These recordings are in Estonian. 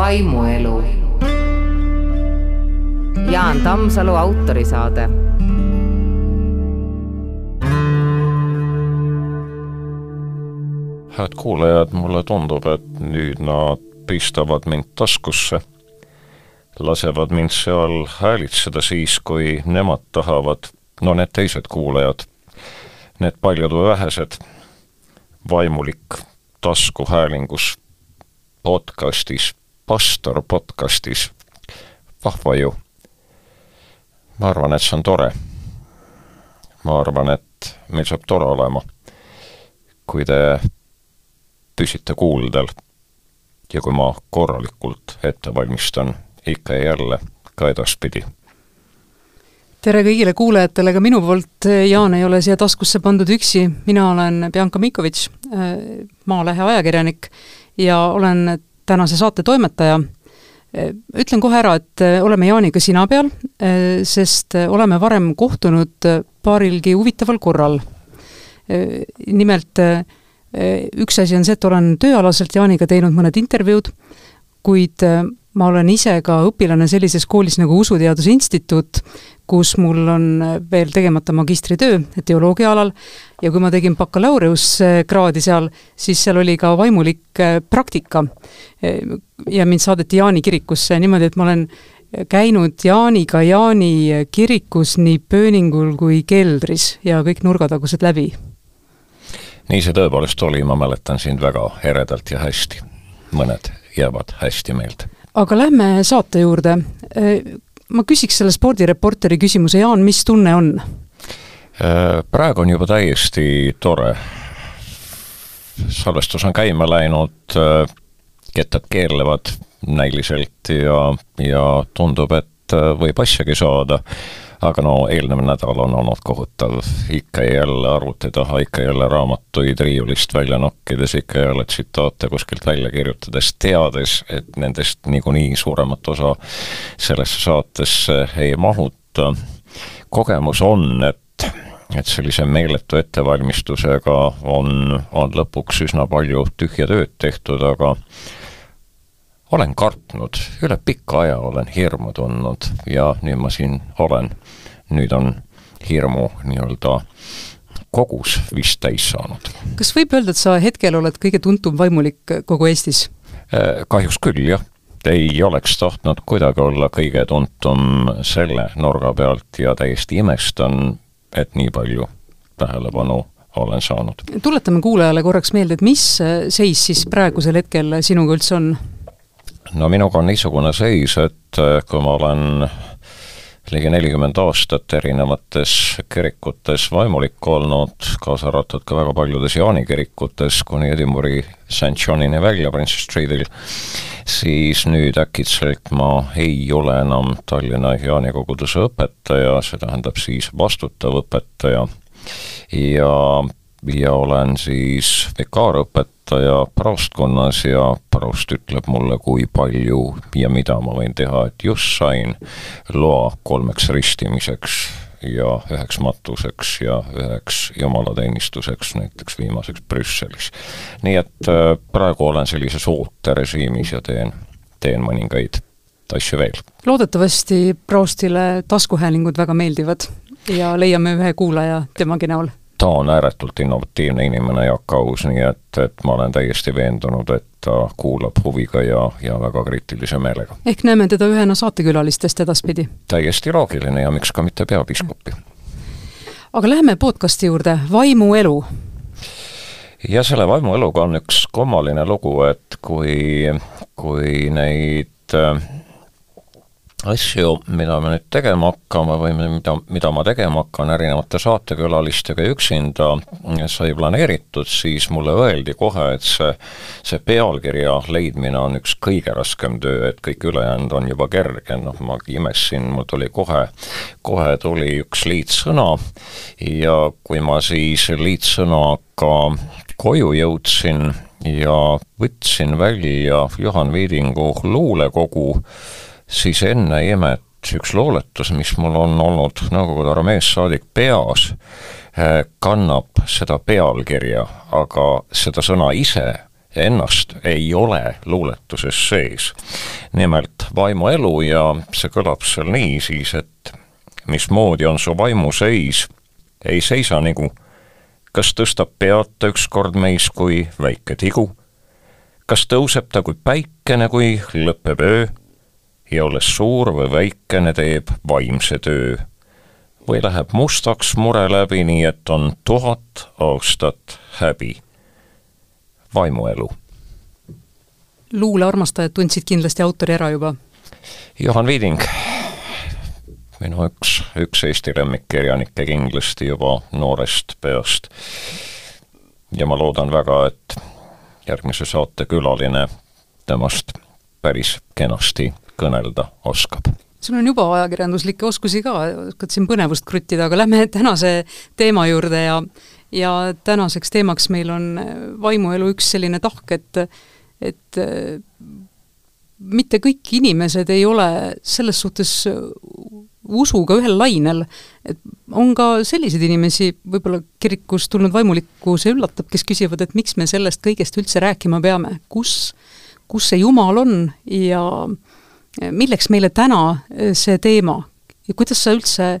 vaimuelu. Jaan Tammsalu autorisaade. head kuulajad, mulle tundub, et nüüd nad pistavad mind taskusse, lasevad mind seal häälitseda siis, kui nemad tahavad, no need teised kuulajad, need paljud või vähesed, vaimulik taskuhäälingus podcastis, pastor podcastis, vahva ju. ma arvan, et see on tore. ma arvan, et meil saab tore olema, kui te püsite kuuldel ja kui ma korralikult ette valmistan ikka ja jälle ka edaspidi. tere kõigile kuulajatele ka minu poolt, Jaan ei ole siia taskusse pandud üksi, mina olen Bianca Mikovitš, Maalehe ajakirjanik ja olen tänase saate toimetaja. ütlen kohe ära, et oleme Jaaniga sina peal, sest oleme varem kohtunud paarilgi huvitaval korral. nimelt üks asi on see, et olen tööalaselt Jaaniga teinud mõned intervjuud, kuid ma olen ise ka õpilane sellises koolis nagu Usuteaduse Instituut, kus mul on veel tegemata magistritöö teoloogia alal ja kui ma tegin bakalaureusekraadi seal, siis seal oli ka vaimulik praktika. ja mind saadeti Jaani kirikusse niimoodi, et ma olen käinud Jaaniga Jaani kirikus nii pööningul kui keldris ja kõik nurgatagused läbi. nii see tõepoolest oli, ma mäletan sind väga eredalt ja hästi. mõned jäävad hästi meelde aga lähme saate juurde. ma küsiks selle spordireporteri küsimuse, Jaan, mis tunne on? praegu on juba täiesti tore. salvestus on käima läinud, kettad keerlevad näiliselt ja, ja tundub, et võib asjagi saada aga no eelnev nädal on olnud kohutav, ikka ja jälle arvuti taha, ikka jälle raamatuid riiulist välja nokkides, ikka jälle tsitaate kuskilt välja kirjutades, teades, et nendest niikuinii suuremat osa sellesse saatesse ei mahuta. kogemus on, et et sellise meeletu ettevalmistusega on, on lõpuks üsna palju tühja tööd tehtud, aga olen kartnud, üle pika aja olen hirmu tundnud ja nüüd ma siin olen. nüüd on hirmu nii-öelda kogus vist täis saanud. kas võib öelda, et sa hetkel oled kõige tuntum vaimulik kogu Eestis? Äh, kahjuks küll, jah. ei oleks tahtnud kuidagi olla kõige tuntum selle nurga pealt ja täiesti imestan, et nii palju tähelepanu olen saanud. tuletame kuulajale korraks meelde, et mis seis siis praegusel hetkel sinuga üldse on? No minuga on niisugune seis, et äh, kui ma olen ligi nelikümmend aastat erinevates kirikutes vaimulik olnud, kaasa arvatud ka väga paljudes Jaani kirikutes, kuni Edinburgh'i St Johnini välja Princess Streetil, siis nüüd äkitselt ma ei ole enam Tallinna Jaani koguduse õpetaja, see tähendab siis vastutav õpetaja. Ja ja olen siis vikaarõpetaja praostkonnas ja praost ütleb mulle, kui palju ja mida ma võin teha, et just sain loa kolmeks ristimiseks ja üheks matuseks ja üheks jumalateenistuseks näiteks viimaseks Brüsselis. nii et äh, praegu olen sellises ooterežiimis ja teen, teen mõningaid asju veel. loodetavasti praostile taskuhäälingud väga meeldivad ja leiame ühe kuulaja temagi näol ta on ääretult innovatiivne inimene, Jaak Aus, nii et, et ma olen täiesti veendunud, et ta kuulab huviga ja, ja väga kriitilise meelega. ehk näeme teda ühena saatekülalistest edaspidi? täiesti loogiline ja miks ka mitte peapiiskopi. aga läheme podcasti juurde, vaimuelu. ja selle vaimueluga on üks kummaline lugu, et kui, kui neid äh, asju, mida me nüüd tegema hakkame või mida, mida ma tegema hakkan erinevate saatekülalistega üksinda sai planeeritud, siis mulle öeldi kohe, et see, see pealkirja leidmine on üks kõige raskem töö, et kõik ülejäänud on juba kerge, noh, ma imestasin, mul tuli kohe, kohe tuli üks liitsõna ja kui ma siis liitsõnaga koju jõudsin ja võtsin välja Juhan Viidingu luulekogu, siis enne imet üks luuletus, mis mul on olnud Nõukogude armeest saadik peas, kannab seda pealkirja, aga seda sõna ise ennast ei ole luuletuses sees. nimelt vaimuelu ja see kõlab seal niisiis, et mismoodi on su vaimuseis, ei seisa nagu, kas tõstab pead ükskord meis kui väike tigu, kas tõuseb ta kui päikene, kui lõpeb öö ja olles suur või väikene, teeb vaimse töö või läheb mustaks mure läbi, nii et on tuhat aastat häbi. vaimuelu. luulearmastajad tundsid kindlasti autori ära juba? Juhan Viiding, minu üks, üks Eesti lemmikkirjanikke kindlasti juba noorest peast. ja ma loodan väga, et järgmise saate külaline temast päris kenasti kõnelda oskab sul on juba ajakirjanduslikke oskusi ka, oskad siin põnevust kruttida, aga lähme tänase teema juurde ja ja tänaseks teemaks meil on vaimuelu üks selline tahk, et et mitte kõik inimesed ei ole selles suhtes usuga ühel lainel, et on ka selliseid inimesi, võib-olla kirikus tulnud vaimulikkus üllatab, kes küsivad, et miks me sellest kõigest üldse rääkima peame, kus, kus see Jumal on ja äh, milleks meile täna äh, see teema ja kuidas sa üldse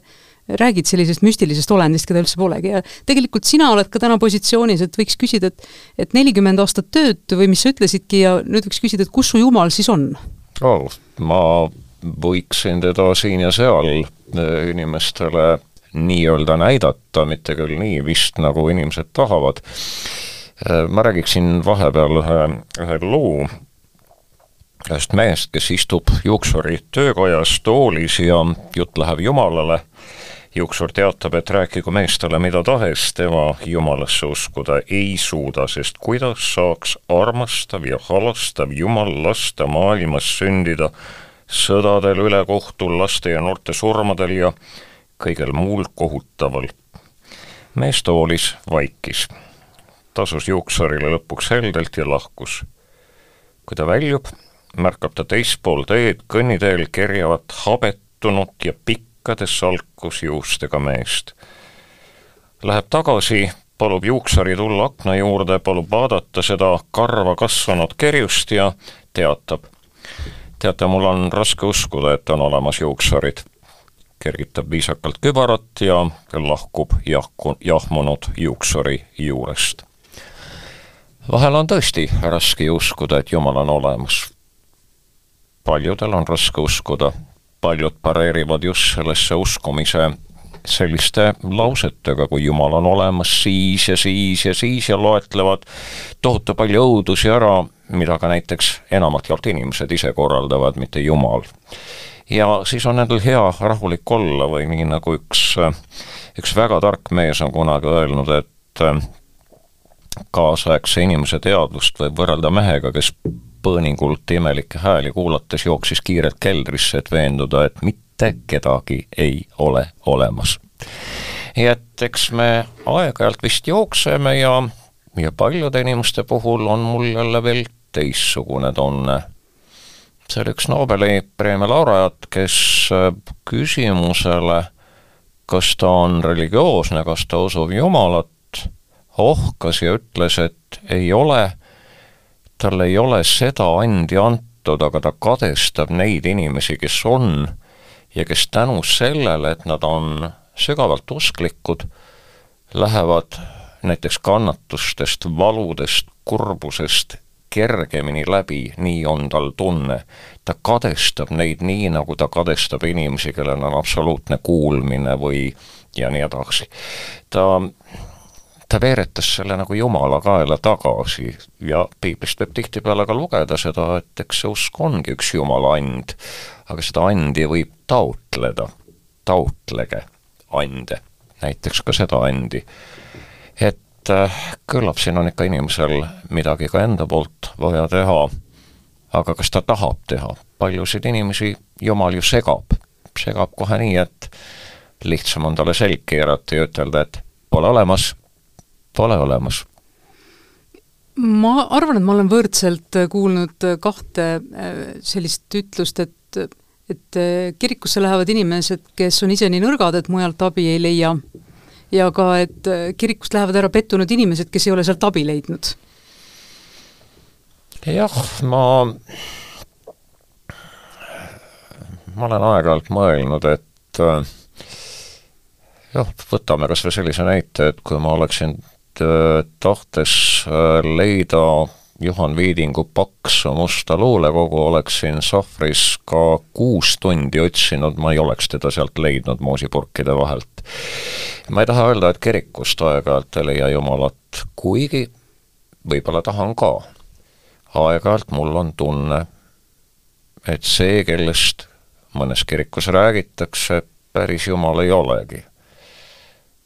räägid sellisest müstilisest olendist, keda üldse polegi ja tegelikult sina oled ka täna positsioonis, et võiks küsida, et et nelikümmend aastat tööd või mis sa ütlesidki ja nüüd võiks küsida, et kus su jumal siis on oh,? ma võiksin teda siin ja seal äh, inimestele nii-öelda näidata, mitte küll nii vist, nagu inimesed tahavad. Äh, ma räägiksin vahepeal ühe, ühe loo ühest mehest, kes istub juuksuri töökojas toolis ja jutt läheb Jumalale. juuksur teatab, et rääkigu mees talle mida tahes, tema Jumalasse uskuda ei suuda, sest kuidas saaks armastav ja halastav Jumal lasta maailmas sündida sõdadel, ülekohtul, laste ja noorte surmadel ja kõigel muul kohutaval. mees toolis vaikis, tasus juuksurile lõpuks heldelt ja lahkus. kui ta väljub, märkab ta teispool teed kõnniteel kerjavat habettunud ja pikkade salkusjuustega meest. Läheb tagasi, palub juuksari tulla akna juurde, palub vaadata seda karva kasvanud kerjust ja teatab. teate, mul on raske uskuda, et on olemas juuksarid. kergitab viisakalt kübarat ja lahkub jahku, jahmunud juuksuri juurest vahel on tõesti raske uskuda, et Jumal on olemas paljudel on raske uskuda, paljud pareerivad just sellesse uskumise selliste lausetega, kui Jumal on olemas siis ja siis ja siis ja loetlevad tohutu palju õudusi ära, mida ka näiteks enamalt jaolt inimesed ise korraldavad, mitte Jumal. ja siis on nendel hea rahulik olla või nii, nagu üks, üks väga tark mees on kunagi öelnud, et kaasaegse inimese teadvust võib võrrelda mehega, kes põõningult imelikke hääli kuulates jooksis kiirelt keldrisse, et veenduda, et mitte kedagi ei ole olemas. nii et eks me aeg-ajalt vist jookseme ja, ja paljude inimeste puhul on mul jälle veel teistsugune tunne. see oli üks Nobeli preemia laureaat, kes äh, küsimusele, kas ta on religioosne, kas ta usub Jumalat, ohkas ja ütles, et ei ole talle ei ole seda andi antud, aga ta kadestab neid inimesi, kes on ja kes tänu sellele, et nad on sügavalt usklikud, lähevad näiteks kannatustest, valudest, kurbusest kergemini läbi, nii on tal tunne. ta kadestab neid nii, nagu ta kadestab inimesi, kellel on absoluutne kuulmine või ja nii edasi. ta ta veeretas selle nagu Jumala kaela tagasi ja piiblist võib tihtipeale ka lugeda seda, et eks see usk ongi üks Jumala and, aga seda andi võib taotleda, taotlege ande, näiteks ka seda andi. et äh, küllap siin on ikka inimesel midagi ka enda poolt vaja teha, aga kas ta tahab teha, paljusid inimesi Jumal ju segab, segab kohe nii, et lihtsam on talle selg keerata ja ütelda, et pole olemas pole olemas? ma arvan, et ma olen võrdselt kuulnud kahte äh, sellist ütlust, et et äh, kirikusse lähevad inimesed, kes on ise nii nõrgad, et mujalt abi ei leia, ja ka, et äh, kirikust lähevad ära pettunud inimesed, kes ei ole sealt abi leidnud. jah, ma, ma olen aeg-ajalt mõelnud, et äh, jah, võtame kas või sellise näite, et kui ma oleksin äh, tahtes äh, leida Juhan Viidingu paksu musta luulekogu, oleksin sahvris ka kuus tundi otsinud, ma ei oleks teda sealt leidnud moosipurkide vahelt. ma ei taha öelda, et kirikust aeg-ajalt ei leia Jumalat, kuigi võib-olla tahan ka aeg-ajalt mul on tunne, et see, kellest mõnes kirikus räägitakse, päris Jumal ei olegi.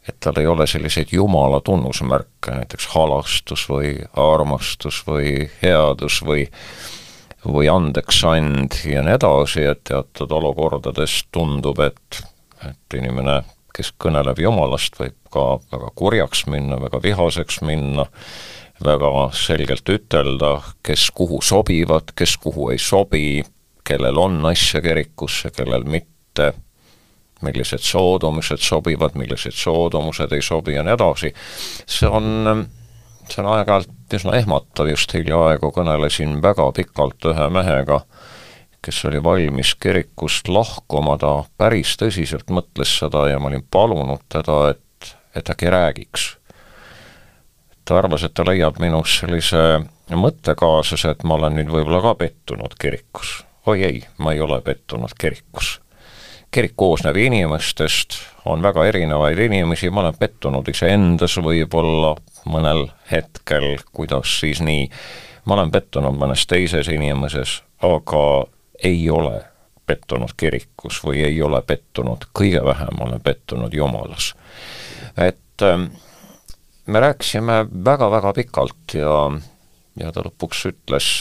Et tal ei ole selliseid Jumala tunnusmärke, näiteks halastus või armastus või headus või või andeksand ja nii edasi, et teatud olukordades tundub, et, et inimene, kes kõneleb Jumalast, võib ka väga kurjaks minna, väga vihaseks minna, väga selgelt ütelda, kes kuhu sobivad, kes kuhu ei sobi, kellel on asja kirikusse, kellel mitte, millised soodumused sobivad, millised soodumused ei sobi ja nii edasi, see on, see on aeg-ajalt üsna ehmatav, just hiljaaegu kõnelesin väga pikalt ühe mehega, kes oli valmis kirikust lahkuma, ta päris tõsiselt mõtles seda ja ma olin palunud teda, et, et äkki räägiks ta arvas, et ta leiab minus sellise mõttekaaslase, et ma olen nüüd võib-olla ka pettunud kirikus. oi ei, ma ei ole pettunud kirikus. Kirik koosneb inimestest, on väga erinevaid inimesi, ma olen pettunud iseendas võib-olla mõnel hetkel, kuidas siis nii, ma olen pettunud mõnes teises inimeses, aga ei ole pettunud kirikus või ei ole pettunud, kõige vähem olen pettunud Jumalas. et ähm, me rääkisime väga-väga pikalt ja, ja ta lõpuks ütles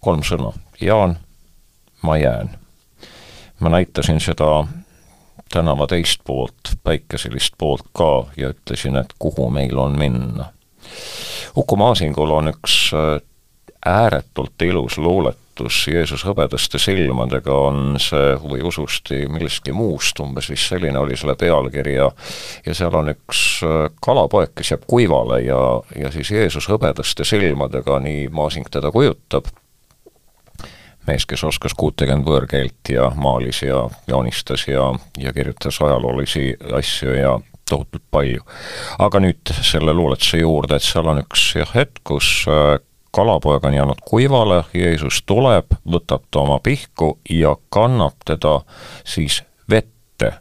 kolm sõna, Jaan, ma jään. Ma näitasin seda tänava teist poolt, päikeselist poolt ka ja ütlesin, et kuhu meil on minna. Uku Maasingul on üks äh, ääretult ilus luulet, jutus Jeesus hõbedaste silmadega on see või ususti millestki muust, umbes vist selline oli selle pealkiri ja ja seal on üks äh, kalapoeg, kes jääb kuivale ja, ja siis Jeesus hõbedaste silmadega, nii Maasing teda kujutab, mees, kes oskas kuutekümmend võõrkeelt ja maalis ja joonistas ja, ja kirjutas ajaloolisi asju ja tohutult palju. aga nüüd selle luuletuse juurde, et seal on üks jah, hetk, kus äh, kalapoeg on jäänud kuivale, Jeesus tuleb, võtab ta oma pihku ja kannab teda siis vette.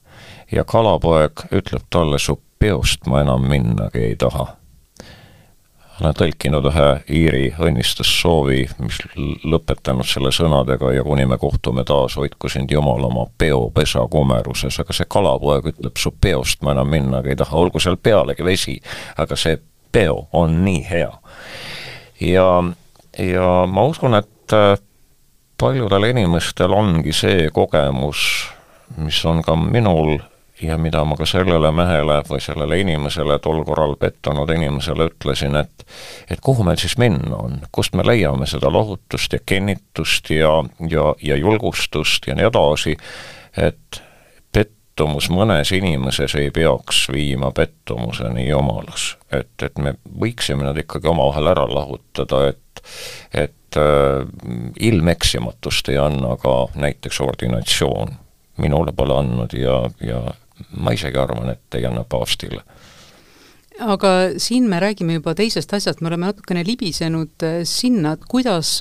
ja kalapoeg ütleb talle, su peost ma enam minnagi ei taha. Olen tõlkinud ühe Iiri õnnistussoovi, mis lõpetanud selle sõnadega ja kuni me kohtume taas, hoidku sind Jumal oma peopesa kumeruses, aga see kalapoeg ütleb, su peost ma enam minnagi ei taha, olgu seal pealegi vesi, aga see peo on nii hea. Ja, ja ma usun, et äh, paljudel inimestel ongi see kogemus, mis on ka minul ja mida ma ka sellele mehele või sellele inimesele, tol korral pettunud inimesele ütlesin, et et kuhu meil siis minna on, kust me leiame seda lohutust ja kinnitust ja, ja, ja julgustust ja nii edasi, et pettumus mõnes inimeses ei peaks viima pettumuseni Jumalas. et, et me võiksime nad ikkagi omavahel ära lahutada, et, et äh, ilmeksimatust ei anna ka näiteks ordinatsioon. minule pole andnud ja, ja ma isegi arvan, et ei anna paavstile aga siin me räägime juba teisest asjast, me oleme natukene libisenud äh, sinna, et kuidas,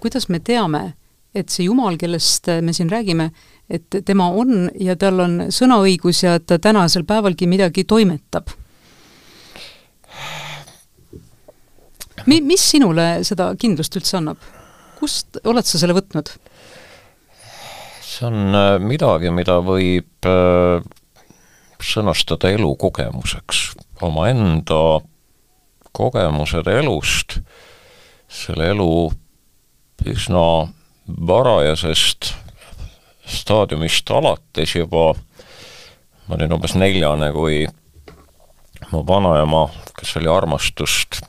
kuidas me teame, et see Jumal, kellest me siin räägime, et tema on ja tal on sõnaõigus ja et ta tänasel päevalgi midagi toimetab. Mi-, mis sinule seda kindlust üldse annab? kust oled sa selle võtnud? See on äh, midagi, mida võib äh, sõnastada elukogemuseks, omaenda kogemused elust, selle elu üsna varajasest staadiumist alates juba, ma olin umbes neljane, kui mu vanaema, kes oli armastust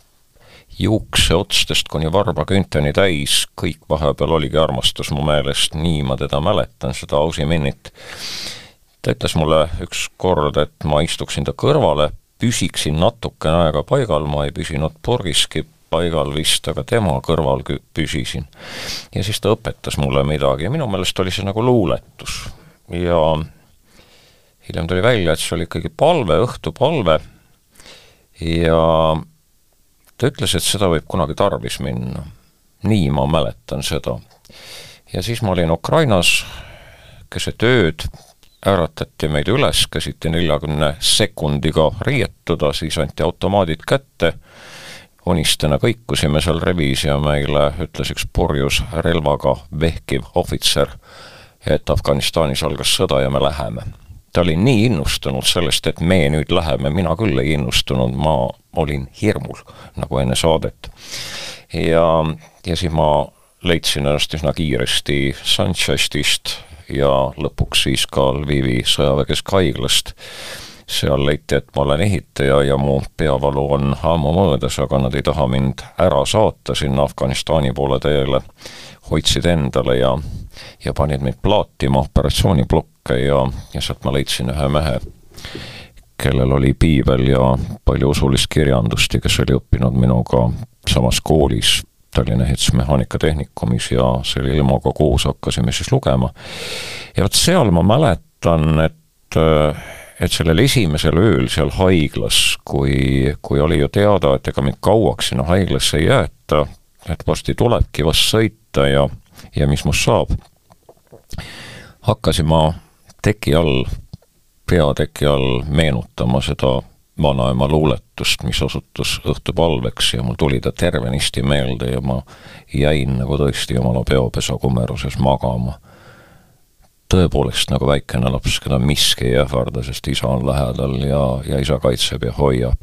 juukseotstest kuni varbaküünteni täis, kõik vahepeal oligi armastus mu meelest, nii ma teda mäletan, seda Ausi Minnit. ta ütles mulle üks kord, et ma istuksin ta kõrvale, püsiksin natukene aega paigal, ma ei püsinud purgiski paigal vist, aga tema kõrval püsisin. ja siis ta õpetas mulle midagi ja minu meelest oli see nagu luuletus. ja hiljem tuli välja, et see oli ikkagi palve, õhtupalve ja ta ütles, et seda võib kunagi tarvis minna. nii ma mäletan seda. ja siis ma olin Ukrainas keset ööd, äratati meid üles, käsiti neljakümne sekundiga riietuda, siis anti automaadid kätte, unistena kõikusime seal revis ja meile ütles üks purjus relvaga vehkiv ohvitser, et Afganistanis algas sõda ja me läheme. Ta oli nii innustunud sellest, et me nüüd läheme, mina küll ei innustunud, ma olin hirmul, nagu enne saadet. ja, ja siis ma leidsin ennast üsna kiiresti Sanchestist ja lõpuks siis ka Lvivi sõjaväekeskhaiglast. seal leiti, et ma olen ehitaja ja mu peavalu on ammu möödas, aga nad ei taha mind ära saata sinna Afganistani poole teele, hoidsid endale ja, ja panid mind plaatima operatsiooniblokke ja, ja sealt ma leidsin ühe mehe, kellel oli piibel ja palju usulist kirjandust ja kes oli õppinud minuga samas koolis Tallinna Ehitusmehaanikatehnikуmis ja selle ilmaga koos hakkasime siis lugema. ja vot seal ma mäletan, et et sellel esimesel ööl seal haiglas, kui, kui oli ju teada, et ega mind kauaks sinna haiglasse ei jäeta, et varsti tulebki vast sõita ja, ja mis must saab, hakkasin ma teki all, peateki all meenutama seda vanaema luuletust, mis osutus õhtupalveks ja mul tuli ta tervenisti meelde ja ma jäin nagu tõesti jumala peopesa kumeruses magama. tõepoolest nagu väikene laps, keda miski ei ähvarda, sest isa on lähedal ja, ja isa kaitseb ja hoiab.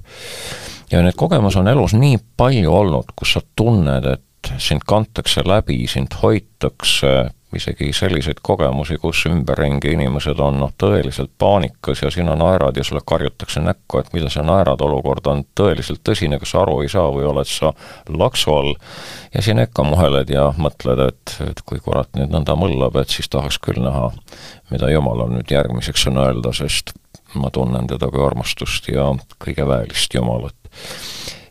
ja neid kogemusi on elus nii palju olnud, kus sa tunned, et sind kantakse läbi, sind hoitakse isegi selliseid kogemusi, kus ümberringi inimesed on noh, tõeliselt paanikas ja sina naerad ja sulle karjutakse näkku, et mida sa naerad, olukord on tõeliselt tõsine, kas sa aru ei saa või oled sa laksu all. ja siin ikka muheled ja mõtled, et, et kui kurat nüüd nõnda mõllab, et siis tahaks küll näha, mida Jumalal nüüd järgmiseks on öelda, sest ma tunnen teda kui armastust ja kõige väelist Jumalat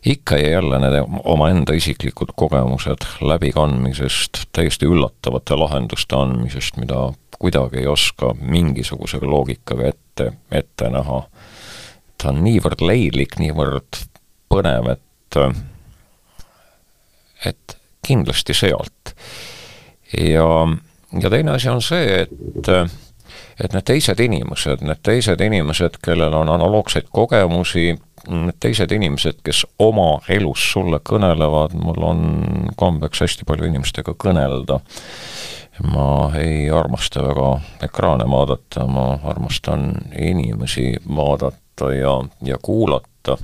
ikka ja jälle need omaenda isiklikud kogemused läbikandmisest, täiesti üllatavate lahenduste andmisest, mida kuidagi ei oska mingisuguse loogikaga ette, ette näha. ta on niivõrd leidlik, niivõrd põnev, et, et kindlasti sealt. ja, ja teine asi on see, et et need teised inimesed, need teised inimesed, kellel on analoogseid kogemusi, need teised inimesed, kes oma elus sulle kõnelevad, mul on kombeks hästi palju inimestega kõnelda. ma ei armasta väga ekraane vaadata, ma armastan inimesi vaadata ja, ja kuulata.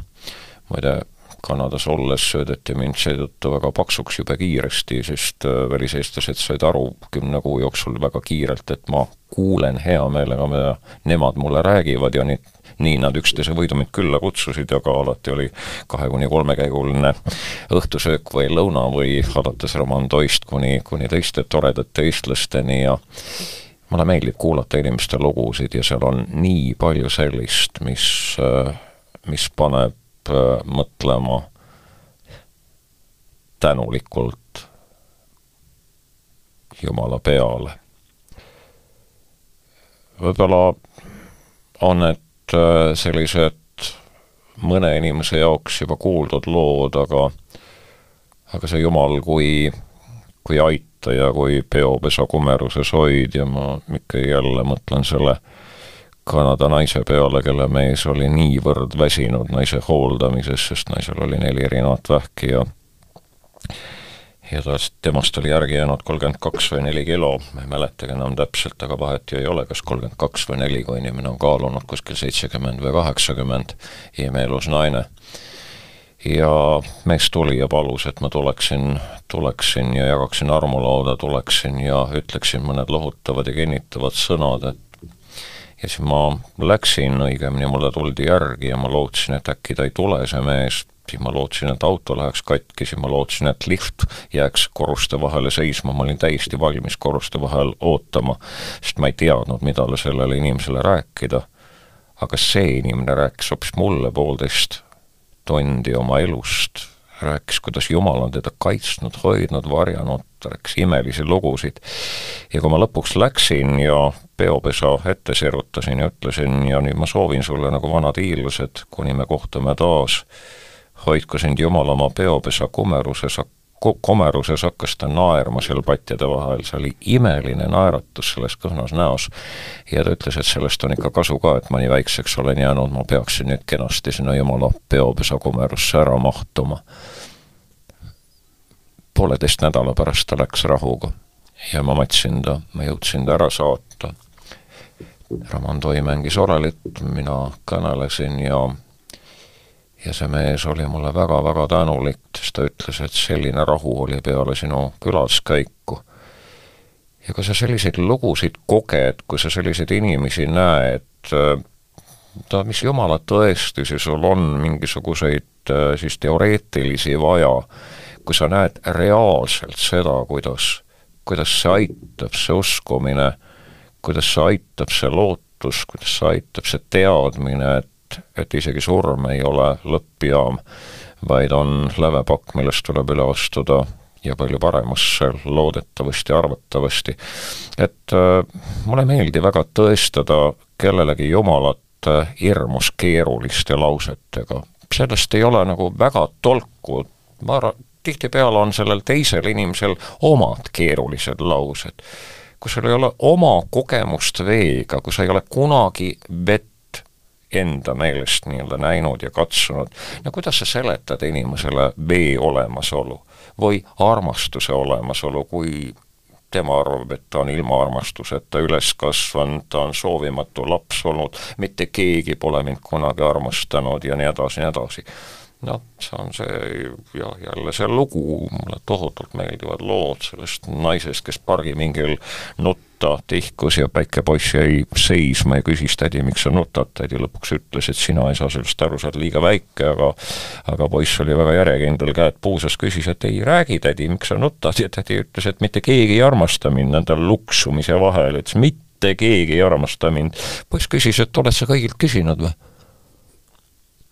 muide, Kanadas olles söödeti mind seetõttu väga paksuks jube kiiresti, sest äh, väliseestlased said aru kümne kuu jooksul väga kiirelt, et ma kuulen hea meelega, mida nemad mulle räägivad ja nii nii nad üksteise võidu mind külla kutsusid, aga alati oli kahe kuni kolmekäiguline õhtusöök või lõuna või alates Romandoist kuni, kuni teiste toredate eestlasteni ja mulle meeldib kuulata inimeste lugusid ja seal on nii palju sellist, mis, mis paneb äh, mõtlema tänulikult Jumala peale. võib-olla on need Äh, sellised mõne inimese jaoks juba kuuldud lood, aga aga see Jumal kui, kui aitaja, kui peopesa kumeruses hoidja, ma ikka jälle mõtlen selle Kanada naise peale, kelle mees oli niivõrd väsinud naise hooldamises, sest naisel oli neli erinevat vähki ja ja tast, temast oli järgi jäänud kolmkümmend kaks või neli kilo, ma ei mäletagi enam täpselt, aga vahet ju ei ole, kas kolmkümmend kaks või neli, kui inimene on kaalunud kuskil seitsekümmend või kaheksakümmend, imeelus naine. ja mees tuli ja palus, et ma tuleksin, tuleksin ja jagaksin armulauda, tuleksin ja ütleksin mõned lohutavad ja kinnitavad sõnad, et ja siis ma läksin, õigemini mulle tuldi järgi ja ma lootsin, et äkki ta ei tule, see mees siis ma lootsin, et auto läheks katki, siis ma lootsin, et lift jääks korruste vahele seisma, ma olin täiesti valmis korruste vahel ootama, sest ma ei teadnud, mida sellele inimesele rääkida. aga see inimene rääkis hoopis mulle poolteist tundi oma elust, rääkis, kuidas Jumal on teda kaitsnud, hoidnud, varjanud, rääkis imelisi lugusid. ja kui ma lõpuks läksin ja peopesa ette sirutasin ja ütlesin ja nüüd ma soovin sulle nagu vanad hiillased, kuni me kohtume taas, hoidku sind Jumal oma peopesa kumeruses, komeruses hakkas ta naerma seal patjade vahel, see oli imeline naeratus selles kõhnas näos. ja ta ütles, et sellest on ikka kasu ka, et ma nii väikseks olen jäänud, ma peaksin nüüd kenasti sinna jumala peopesa komerusse ära mahtuma. pooleteist nädala pärast ta läks rahuga ja ma matsin ta, ma jõudsin ta ära saata. Raman Toi mängis orelit, mina kõnelesin ja ja see mees oli mulle väga-väga tänulik, sest ta ütles, et selline rahu oli peale sinu külaskäiku. ja kui sa selliseid lugusid koged, kui sa selliseid inimesi näed, ta, mis jumala tõestusi sul on, mingisuguseid siis teoreetilisi vaja, kui sa näed reaalselt seda, kuidas, kuidas see aitab, see uskumine, kuidas see aitab, see lootus, kuidas see aitab, see teadmine, et et, isegi surm ei ole lõppjaam, vaid on lävepakk, millest tuleb üle astuda ja palju paremasse, loodetavasti, arvatavasti. et äh, mulle ei meeldi väga tõestada kellelegi Jumalat äh, hirmus keeruliste lausetega, sellest ei ole nagu väga tolku, ma arvan, tihtipeale on sellel teisel inimesel omad keerulised laused. Kui sul ei ole oma kogemust veega, kui sa ei ole kunagi vett enda meelest nii-öelda näinud ja katsunud, no kuidas sa seletad inimesele vee olemasolu või armastuse olemasolu, kui tema arvab, et ta on ilma armastuseta üles kasvanud, ta on soovimatu laps olnud, mitte keegi pole mind kunagi armastanud ja nii edasi, nii edasi noh, see on see jah, jälle see lugu, mulle tohutult meeldivad lood sellest naisest, kes pargi mingil nutta tihkus ja väike poiss jäi seisma ja küsis tädi, miks sa nutad, tädi lõpuks ütles, et sina ei saa sellest aru, sa oled liiga väike, aga aga poiss oli väga järjekindel, käed puusas, küsis, et ei räägi, tädi, miks sa nutad ja tädi ütles, et mitte keegi ei armasta mind nende luksumise vahel, ütles mitte keegi ei armasta mind. poiss küsis, et oled sa kõigilt küsinud või?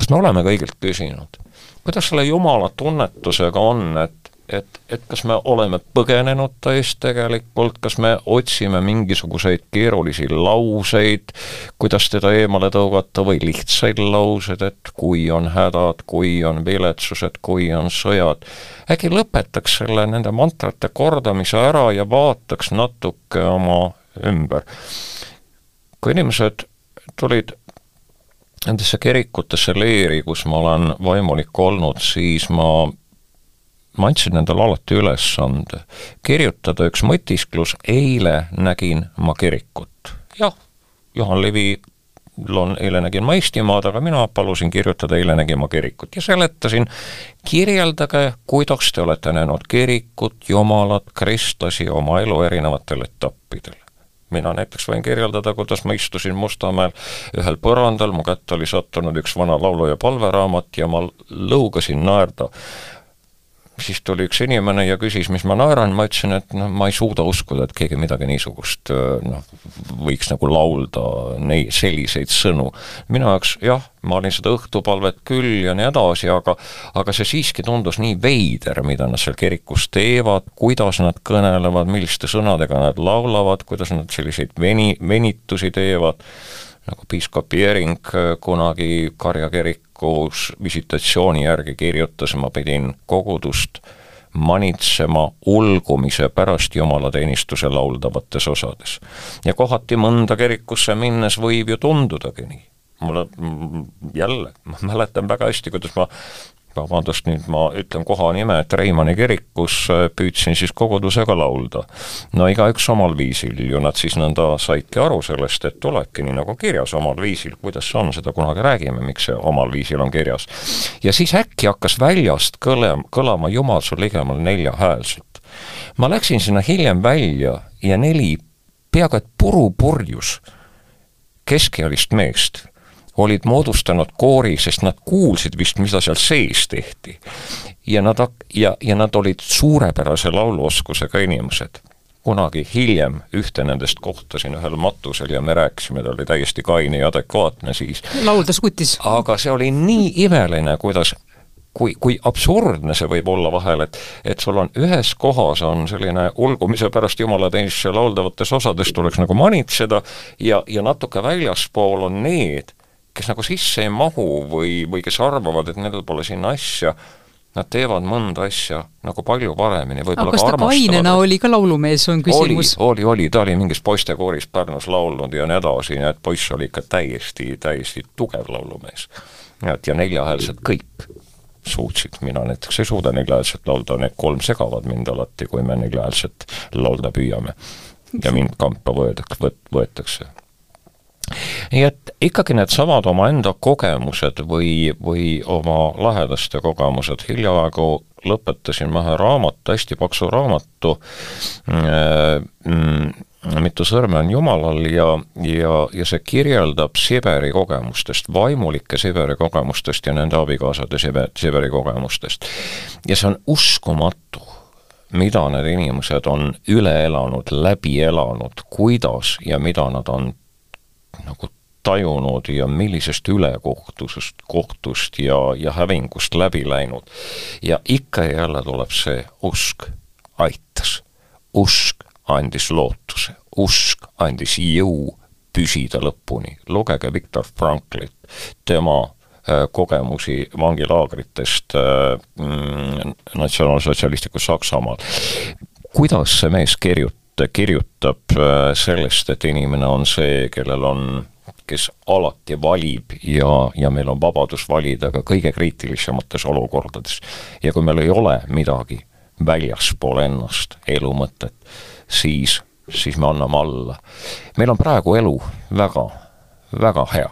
Kas me oleme kõigilt küsinud? kuidas selle Jumala tunnetusega on, et, et, et kas me oleme põgenenud ta eest tegelikult, kas me otsime mingisuguseid keerulisi lauseid, kuidas teda eemale tõugata või lihtsaid lauseid, et kui on hädad, kui on viletsused, kui on sõjad, äkki lõpetaks selle nende mantrate kordamise ära ja vaataks natuke oma ümber. kui inimesed tulid nendesse kirikutesse leeri, kus ma olen vaimulik olnud, siis ma, ma andsin endale alati ülesande kirjutada. Üks mõtisklus, eile nägin ma kirikut. jah, Juhan Levi on, eile nägin ma Eestimaad, aga mina palusin kirjutada Eile nägin ma kirikut ja seletasin, kirjeldage, kuidas te olete näinud kirikut, Jumalat, kristlasi oma elu erinevatel etappidel mina näiteks võin kirjeldada, kuidas ma istusin Mustamäel ühel põrandal, mu kätte oli sattunud üks vana laulu- ja palveraamat ja ma lõugasin naerda siis tuli üks inimene ja küsis, mis ma naeran, ma ütlesin, et noh, ma ei suuda uskuda, et keegi midagi niisugust noh, võiks nagu laulda neid, selliseid sõnu. minu jaoks jah, ma olin seda õhtupalvet küll ja nii edasi, aga aga see siiski tundus nii veider, mida nad seal kirikus teevad, kuidas nad kõnelevad, milliste sõnadega nad laulavad, kuidas nad selliseid veni, venitusi teevad, nagu piiskop Jering kunagi Karja kirik kirikus visitatsiooni järgi kirjutas, ma pidin kogudust manitsema ulgumise pärast jumalateenistuse lauldavates osades. ja kohati mõnda kirikusse minnes võib ju tundudagi nii. mulle jälle, ma mäletan väga hästi, kuidas ma vabandust, nüüd ma ütlen koha nime, et Reimanni kirik, kus äh, püüdsin siis kogudusega laulda. no igaüks omal viisil ju nad siis nõnda saidki aru sellest, et tulebki nii nagu kirjas omal viisil, kuidas see on, seda kunagi räägime, miks see omal viisil on kirjas. ja siis äkki hakkas väljast kõle, kõlama Jumal sul ligemal neljahäälselt. ma läksin sinna hiljem välja ja neli peaaegu et purupurjus keskealist meest olid moodustanud koori, sest nad kuulsid vist, mida seal sees tehti. ja nad hak-, ja, ja nad olid suurepärase lauluoskusega inimesed. kunagi hiljem ühte nendest kohtasin ühel matusel ja me rääkisime, ta oli täiesti kaine ja adekvaatne siis. lauldes kutis. aga see oli nii imeline, kuidas kui, kui absurdne see võib olla vahel, et et sul on ühes kohas on selline ulgumise pärast jumalateenistuse lauldavates osades tuleks nagu manitseda ja, ja natuke väljaspool on need, kes nagu sisse ei mahu või, või kes arvavad, et nendel pole sinna asja, nad teevad mõnda asja nagu palju paremini, võib-olla aga kas ta kainena oli ka laulumees, on küsimus? oli, oli, oli, ta oli mingis poistekooris Pärnus laulnud ja nii edasi, nii et poiss oli ikka täiesti, täiesti tugev laulumees. et ja neljahäälsed kõik suutsid, mina näiteks ei suuda neljaäälselt laulda, need kolm segavad mind alati, kui me neljaäälselt laulda püüame. ja mind kampa võetakse, võetakse. Nii et ikkagi needsamad omaenda kogemused või, või oma lähedaste kogemused, hiljaaegu lõpetasin ma ühe raamatu, hästi paksu raamatu äh,, mm, mitu sõrme on Jumalal ja, ja, ja see kirjeldab Siberi kogemustest, vaimulike Siberi kogemustest ja nende abikaasade Siberi, Siberi kogemustest. ja see on uskumatu, mida need inimesed on üle elanud, läbi elanud, kuidas ja mida nad on nagu tajunud ja millisest ülekohtusest, kohtust ja, ja hävingust läbi läinud. ja ikka ja jälle tuleb see usk aitas, usk andis lootuse, usk andis jõu püsida lõpuni. lugege Viktor Franklit, tema äh, kogemusi vangilaagritest äh, mm, natsionaalsotsialistlikus Saksamaal. kuidas see mees kirjut-, kirjutab äh, sellest, et inimene on see, kellel on kes alati valib ja, ja meil on vabadus valida ka kõige kriitilisemates olukordades. ja kui meil ei ole midagi väljaspool ennast, elu mõtet, siis, siis me anname alla. meil on praegu elu väga, väga hea.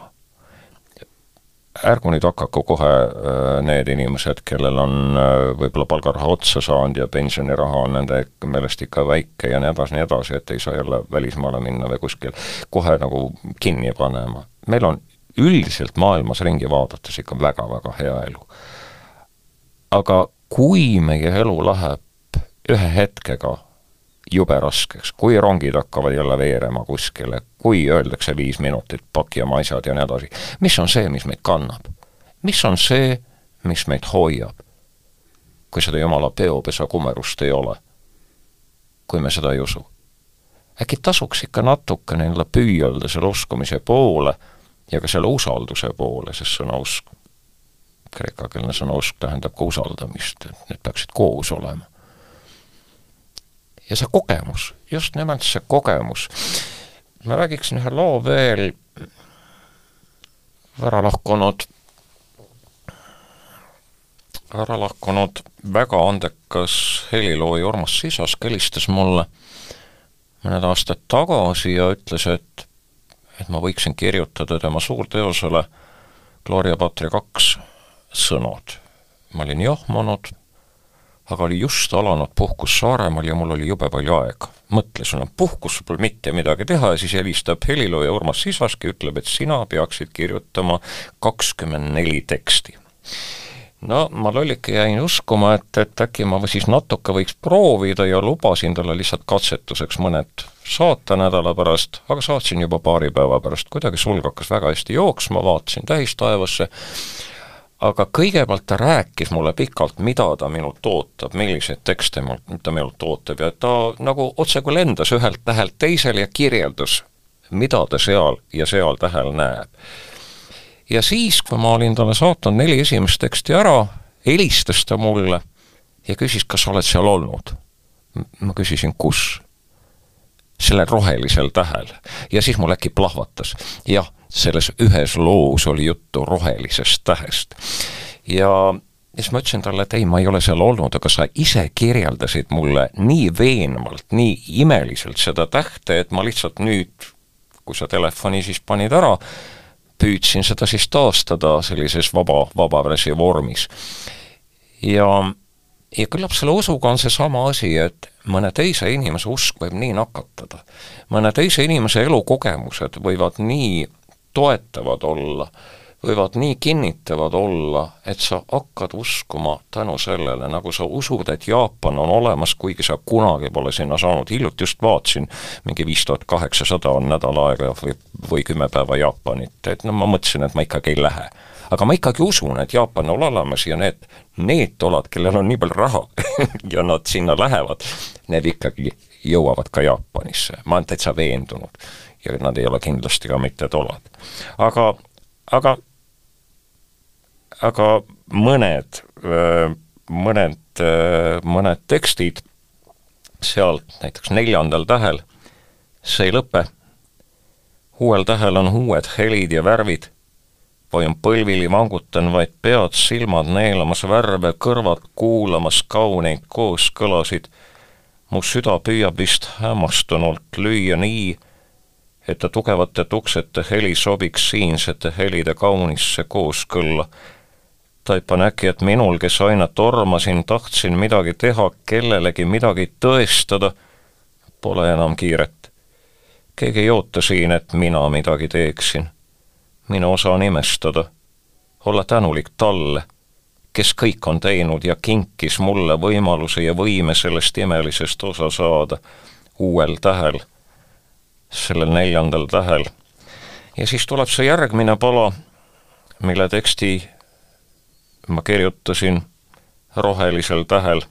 Ärgu nüüd hakaku kohe äh, need inimesed, kellel on äh, võib-olla palgaraha otsa saanud ja pensioniraha on nende meelest ikka väike ja nii edasi, nii edasi, et ei saa jälle välismaale minna või kuskil kohe nagu kinni panema. meil on üldiselt maailmas ringi vaadates ikka väga-väga hea elu. aga kui meie elu läheb ühe hetkega jube raskeks, kui rongid hakkavad jälle veerema kuskile, kui öeldakse viis minutit, paki oma asjad ja nii edasi, mis on see, mis meid kannab? mis on see, mis meid hoiab? kui seda jumala peopesa kumerust ei ole, kui me seda ei usu. äkki tasuks ikka natukene endale püüelda selle uskumise poole ja ka selle usalduse poole, sest sõna usk, kreekakeelne sõna usk tähendab ka usaldamist, et need peaksid koos olema ja see kogemus, just nimelt see kogemus. Ma räägiksin ühe loo veel, ära lahkunud, ära lahkunud väga andekas helilooja Urmas Sisask helistas mulle mõned aastad tagasi ja ütles, et et ma võiksin kirjutada tema suurteosele Gloria Patri kaks sõnad. ma olin jahmunud aga oli just alanud puhkus Saaremaal ja mul oli jube palju aega. mõtlesin, et puhkus pole mitte midagi teha ja siis helistab helilooja Urmas Sisask ja ütleb, et sina peaksid kirjutama kakskümmend neli teksti. no ma lollike jäin uskuma, et, et äkki ma siis natuke võiks proovida ja lubasin talle lihtsalt katsetuseks mõned saata nädala pärast, aga saatsin juba paari päeva pärast, kuidagi sulg hakkas väga hästi jooksma, vaatasin tähistaevasse aga kõigepealt ta rääkis mulle pikalt, mida ta minult ootab, milliseid tekste mul, ta minult ootab ja ta nagu otsekui lendas ühelt tähelt teisele ja kirjeldas, mida ta seal ja seal tähel näeb. ja siis, kui ma olin talle saatnud neli esimest teksti ära, helistas ta mulle ja küsis, kas sa oled seal olnud. ma küsisin, kus? Sellel rohelisel tähel. ja siis mul äkki plahvatas, jah selles ühes loos oli juttu rohelisest tähest. ja siis ma ütlesin talle, et ei, ma ei ole seal olnud, aga sa ise kirjeldasid mulle nii veenvalt, nii imeliselt seda tähte, et ma lihtsalt nüüd, kui sa telefoni siis panid ära, püüdsin seda siis taastada sellises vaba, vabaversi vormis. ja, ja küllap selle usuga on seesama asi, et mõne teise inimese usk võib nii nakatada. mõne teise inimese elukogemused võivad nii toetavad olla, võivad nii kinnitavad olla, et sa hakkad uskuma tänu sellele, nagu sa usud, et Jaapan on olemas, kuigi sa kunagi pole sinna saanud, hiljuti just vaatasin, mingi viis tuhat kaheksasada on nädal aega või, või kümme päeva Jaapanit, et no ma mõtlesin, et ma ikkagi ei lähe. Aga ma ikkagi usun, et Jaapan on olemas ja need, need tolad, kellel on nii palju raha ja nad sinna lähevad, need ikkagi jõuavad ka Jaapanisse, ma olen täitsa veendunud. ja nad ei ole kindlasti ka mitte tolad. aga, aga, aga mõned, mõned, mõned tekstid sealt, näiteks neljandal tähel, see ei lõpe. uuel tähel on uued helid ja värvid. Vajun põlvili, vangutan vaid pead, silmad neelamas värve, kõrvad kuulamas kauneid kooskõlasid. mu süda püüab vist hämmastunult lüüa nii, et ta tugevate tuksete heli sobiks siinsete helide kaunisse kooskõlla taipan äkki, et minul, kes aina tormasin, tahtsin midagi teha, kellelegi midagi tõestada, pole enam kiiret. keegi ei oota siin, et mina midagi teeksin. Minu osa on imestada, olla tänulik talle, kes kõik on teinud ja kinkis mulle võimaluse ja võime sellest imelisest osa saada uuel tähel, sellel neljandal tähel. ja siis tuleb see järgmine pala, mille teksti ma kirjutasin rohelisel tähel.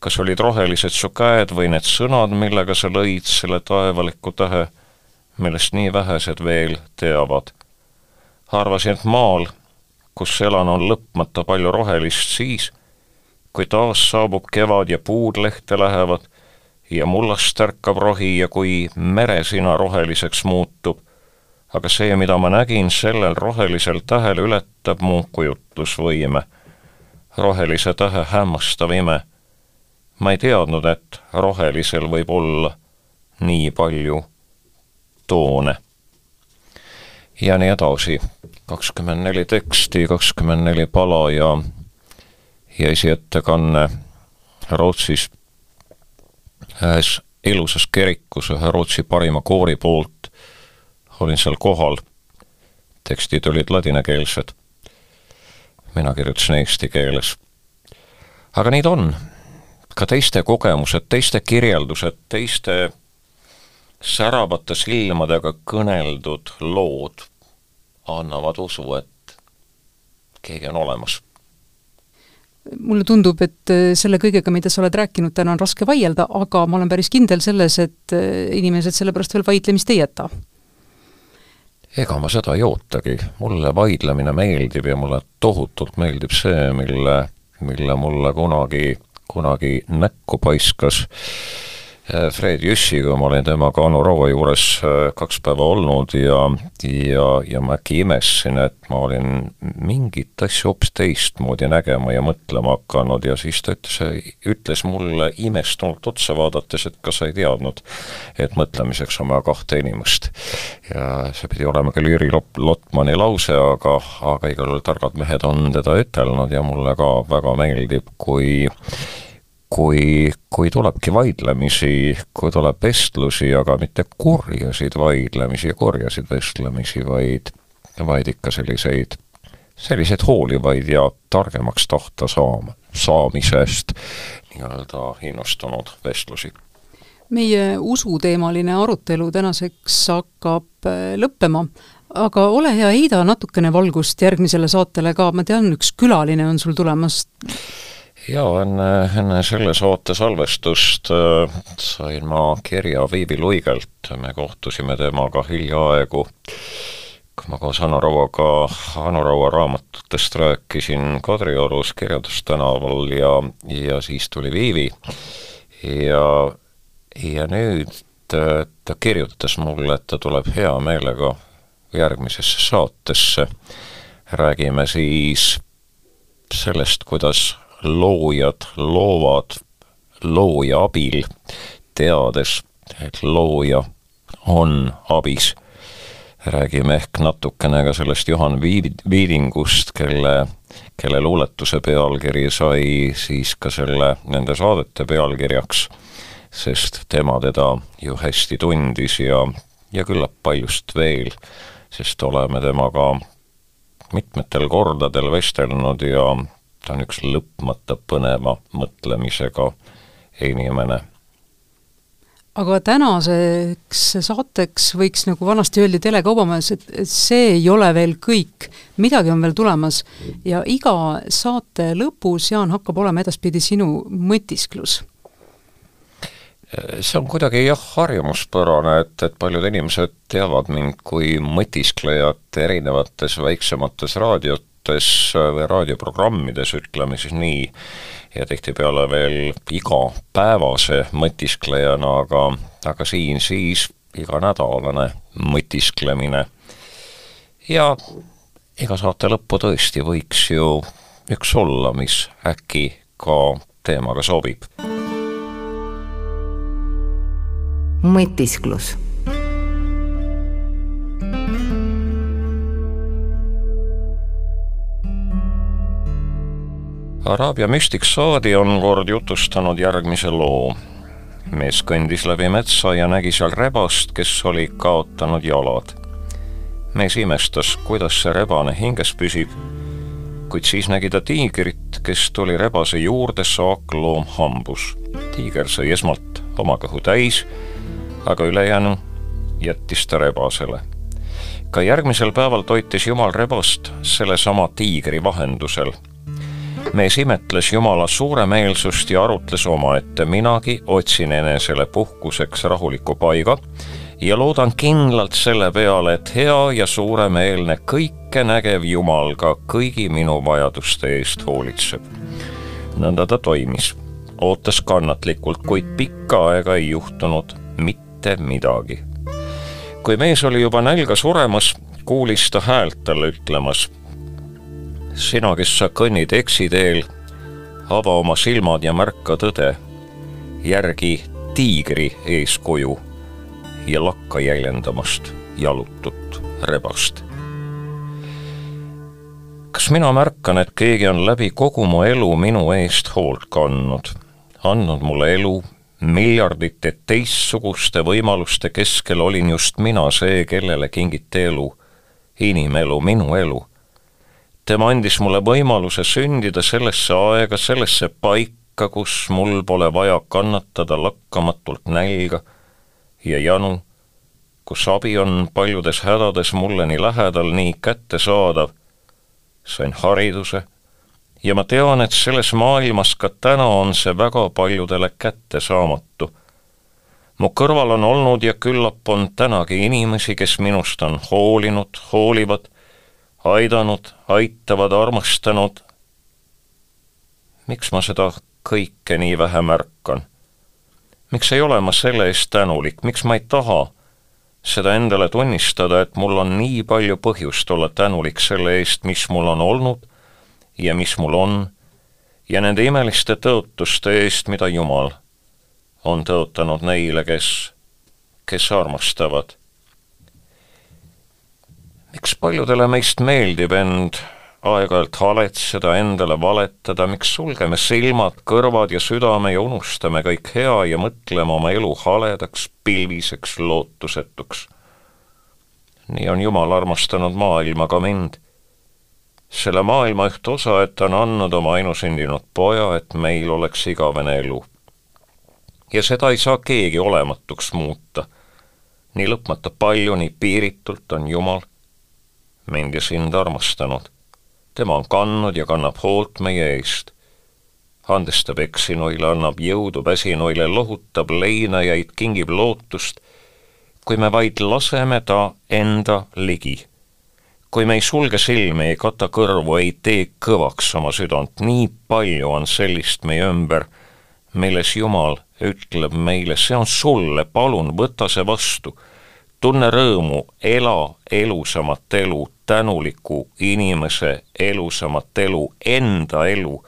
kas olid rohelised su käed või need sõnad, millega sa lõid selle taevaliku tähe, millest nii vähesed veel teavad? Arvasin, et maal, kus elan, on lõpmata palju rohelist siis, kui taas saabub kevad ja puud lehte lähevad ja mullast ärkab rohi ja kui meresina roheliseks muutub aga see, mida ma nägin sellel rohelisel tähel, ületab mu kujutlusvõime. rohelise tähe hämmastav ime. ma ei teadnud, et rohelisel võib olla nii palju toone. ja nii edasi, kakskümmend neli teksti, kakskümmend neli pala ja, ja esiettekanne Rootsis ühes ilusas kirikus ühe Rootsi parima koori poolt. Olin seal kohal, tekstid olid ladinakeelsed, mina kirjutasin eesti keeles. aga nii ta on, ka teiste kogemused, teiste kirjeldused, teiste säravate silmadega kõneldud lood annavad usu, et keegi on olemas. Mulle tundub, et selle kõigega, mida sa oled rääkinud, täna on raske vaielda, aga ma olen päris kindel selles, et inimesed selle pärast veel vaidlemist ei jäta. Ega ma seda ei ootagi, mulle vaidlemine meeldib ja mulle tohutult meeldib see, mille, mille mulle kunagi, kunagi näkku paiskas. Äh, Fred Jüssiga, ma olin temaga Anu Raua juures äh, kaks päeva olnud ja, ja, ja ma äkki imestasin, et ma olin mingit asja hoopis teistmoodi nägema ja mõtlema hakanud ja siis ta ütles, ütles mulle imestunult otsa vaadates, et kas sa ei teadnud, et mõtlemiseks on vaja kahte inimest. ja see pidi olema küll Jüri Lotmani lause, aga, aga igal juhul targad mehed on teda ütelnud ja mulle ka väga meeldib, kui kui, kui tulebki vaidlemisi, kui tuleb vestlusi, aga mitte kurjasid vaidlemisi ja kurjasid vestlemisi, vaid, vaid ikka selliseid, selliseid hoolivaid ja targemaks tahta saama, saamisest nii-öelda innustunud vestlusi. Meie usuteemaline arutelu tänaseks hakkab äh, lõppema, aga ole hea, heida natukene valgust järgmisele saatele ka, ma tean, üks külaline on sul tulemas jaa, enne, enne selle saate salvestust äh, sain ma kirja Viivi Luigelt, me kohtusime temaga hiljaaegu, kui ma koos Anu Rauaga Anu Raua raamatutest rääkisin Kadriorus Kirjandustänaval ja, ja siis tuli Viivi. Ja, ja nüüd ta, ta kirjutas mulle, et ta tuleb hea meelega järgmisesse saatesse, räägime siis sellest, kuidas loojad loovad looja abil, teades, et looja on abis. räägime ehk natukene ka sellest Juhan Viid-, Viidingust, kelle, kelle luuletuse pealkiri sai siis ka selle, nende saadete pealkirjaks, sest tema teda ju hästi tundis ja, ja küllap paljust veel, sest oleme temaga mitmetel kordadel vestelnud ja ta on üks lõpmata põneva mõtlemisega inimene. aga tänaseks saateks võiks nagu vanasti öeldi telekaubamees, et, see ei ole veel kõik, midagi on veel tulemas. Ja iga saate lõpus, Jaan, hakkab olema edaspidi sinu mõtisklus. See on kuidagi jah, harjumuspärane, et, et paljud inimesed teavad mind kui mõtisklejat erinevates väiksemates raadiotes või raadioprogrammides, ütleme siis nii, ja tihtipeale veel igapäevase mõtisklejana, aga, aga siin siis iganädalane mõtisklemine. ja iga saate lõppu tõesti võiks ju üks olla, mis äkki ka teemaga sobib mõtisklus. Araabia müstik Saadi on kord jutustanud järgmise loo. mees kõndis läbi metsa ja nägi seal rebast, kes oli kaotanud jalad. mees imestas, kuidas see rebane hinges püsib, kuid siis nägi ta tiigrit, kes tuli rebase juurde saakloom hambus. tiiger sõi esmalt oma kõhu täis aga ülejäänu jättis ta rebasele. ka järgmisel päeval toitis Jumal rebast sellesama tiigri vahendusel. Mees imetles Jumala suuremeelsust ja arutles omaette, minagi otsin enesele puhkuseks rahuliku paiga ja loodan kindlalt selle peale, et hea ja suuremeelne kõikenägev Jumal ka kõigi minu vajaduste eest hoolitseb. nõnda ta toimis, ootas kannatlikult, kuid pikka aega ei juhtunud mitte midagi. kui mees oli juba nälga suremas, kuulis ta häält talle ütlemas. Sina, kes sa kõnnid eksiteel, ava oma silmad ja märka tõde. järgi tiigri eeskuju ja lakka jäljendamast jalutut rebast. kas mina märkan, et keegi on läbi kogu mu elu minu eest hoolt kandnud, andnud mulle elu miljardite teistsuguste võimaluste keskel olin just mina see, kellele kingiti elu, inimelu, minu elu. Tema andis mulle võimaluse sündida sellesse aega, sellesse paika, kus mul pole vaja kannatada lakkamatult nälga ja janu, kus abi on paljudes hädades mulle nii lähedal, nii kättesaadav. sain hariduse ja ma tean, et selles maailmas ka täna on see väga paljudele kättesaamatu. mu kõrval on olnud ja küllap on tänagi inimesi, kes minust on hoolinud, hoolivad, aidanud, aitavad, armastanud. miks ma seda kõike nii vähe märkan? miks ei ole ma selle eest tänulik, miks ma ei taha seda endale tunnistada, et mul on nii palju põhjust olla tänulik selle eest, mis mul on olnud ja mis mul on, ja nende imeliste tõotuste eest, mida Jumal on tõotanud neile, kes, kes armastavad. Miks paljudele meist meeldib end aeg-ajalt haletseda, endale valetada, miks sulgeme silmad, kõrvad ja südame ja unustame kõik hea ja mõtleme oma elu haledaks, pilviseks, lootusetuks. nii on Jumal armastanud maailma, ka mind selle maailma üht osa, et ta on andnud oma ainusündinud poja, et meil oleks igavene elu. ja seda ei saa keegi olematuks muuta. nii lõpmata palju, nii piiritult on Jumal mind ja sind armastanud. tema on kandnud ja kannab hoolt meie eest. andestab eksinuile, annab jõudu väsinuile, lohutab leinajaid, kingib lootust, kui me vaid laseme ta enda ligi kui me ei sulge silmi, ei kata kõrvu, ei tee kõvaks oma südant, nii palju on sellist meie ümber, milles Jumal ütleb meile, see on sulle, palun võta see vastu. Tunne rõõmu, ela elusamat elu, tänuliku inimese elusamat elu, enda elu.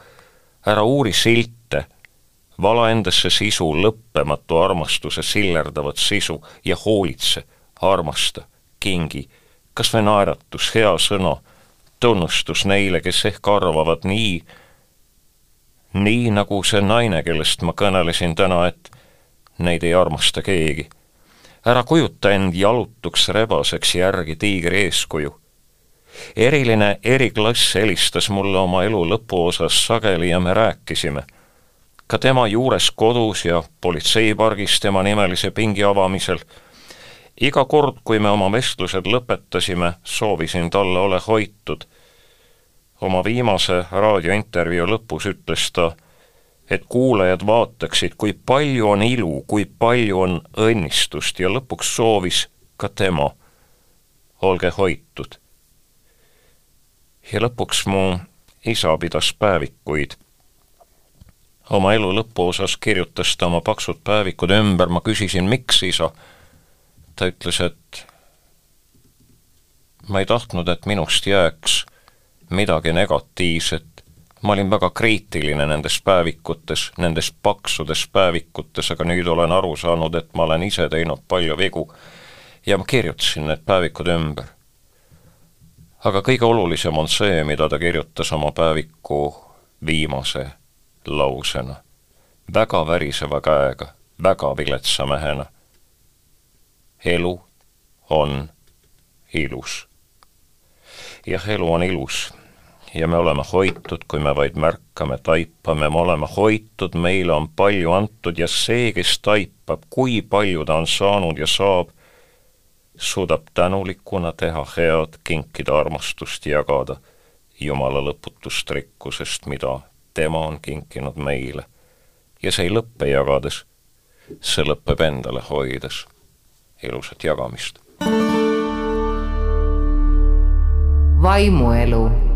ära uuri silte, vala endasse sisu, lõppematu armastuse sillerdavat sisu ja hoolitse, armasta, kingi kas või naeratus, hea sõna, tunnustus neile, kes ehk arvavad nii, nii nagu see naine, kellest ma kõnelesin täna, et neid ei armasta keegi. Ära kujuta end jalutuks rebaseks järgi tiigri eeskuju. eriline eriklass helistas mulle oma elu lõpuosas sageli ja me rääkisime. ka tema juures kodus ja politseipargis tema nimelise pingi avamisel. iga kord, kui me oma vestlused lõpetasime, soovisin talle ole hoitud. oma viimase raadiointervjuu lõpus ütles ta, et kuulajad vaataksid, kui palju on ilu, kui palju on õnnistust ja lõpuks soovis ka tema, olge hoitud. ja lõpuks mu isa pidas päevikuid oma elu lõpuosas kirjutas ta oma paksud päevikud ümber, ma küsisin, miks isa. ta ütles, et ma ei tahtnud, et minust jääks midagi negatiivset. Ma olin väga kriitiline nendes päevikutes, nendes paksudes päevikutes, aga nüüd olen aru saanud, et ma olen ise teinud palju vigu. ja ma kirjutasin need päevikud ümber. aga kõige olulisem on see, mida ta kirjutas oma päeviku viimase lausena, väga väriseva käega, väga viletsa mehena. elu on ilus. jah, elu on ilus ja me oleme hoitud, kui me vaid märkame, taipame, me oleme hoitud, meile on palju antud ja see, kes taipab, kui palju ta on saanud ja saab, suudab tänulikuna teha head, kinkida armastust, jagada Jumala lõputust rikkusest, mida tema on kinkinud meile. ja see ei lõppe jagades, see lõpeb endale hoides. ilusat jagamist. vaimuelu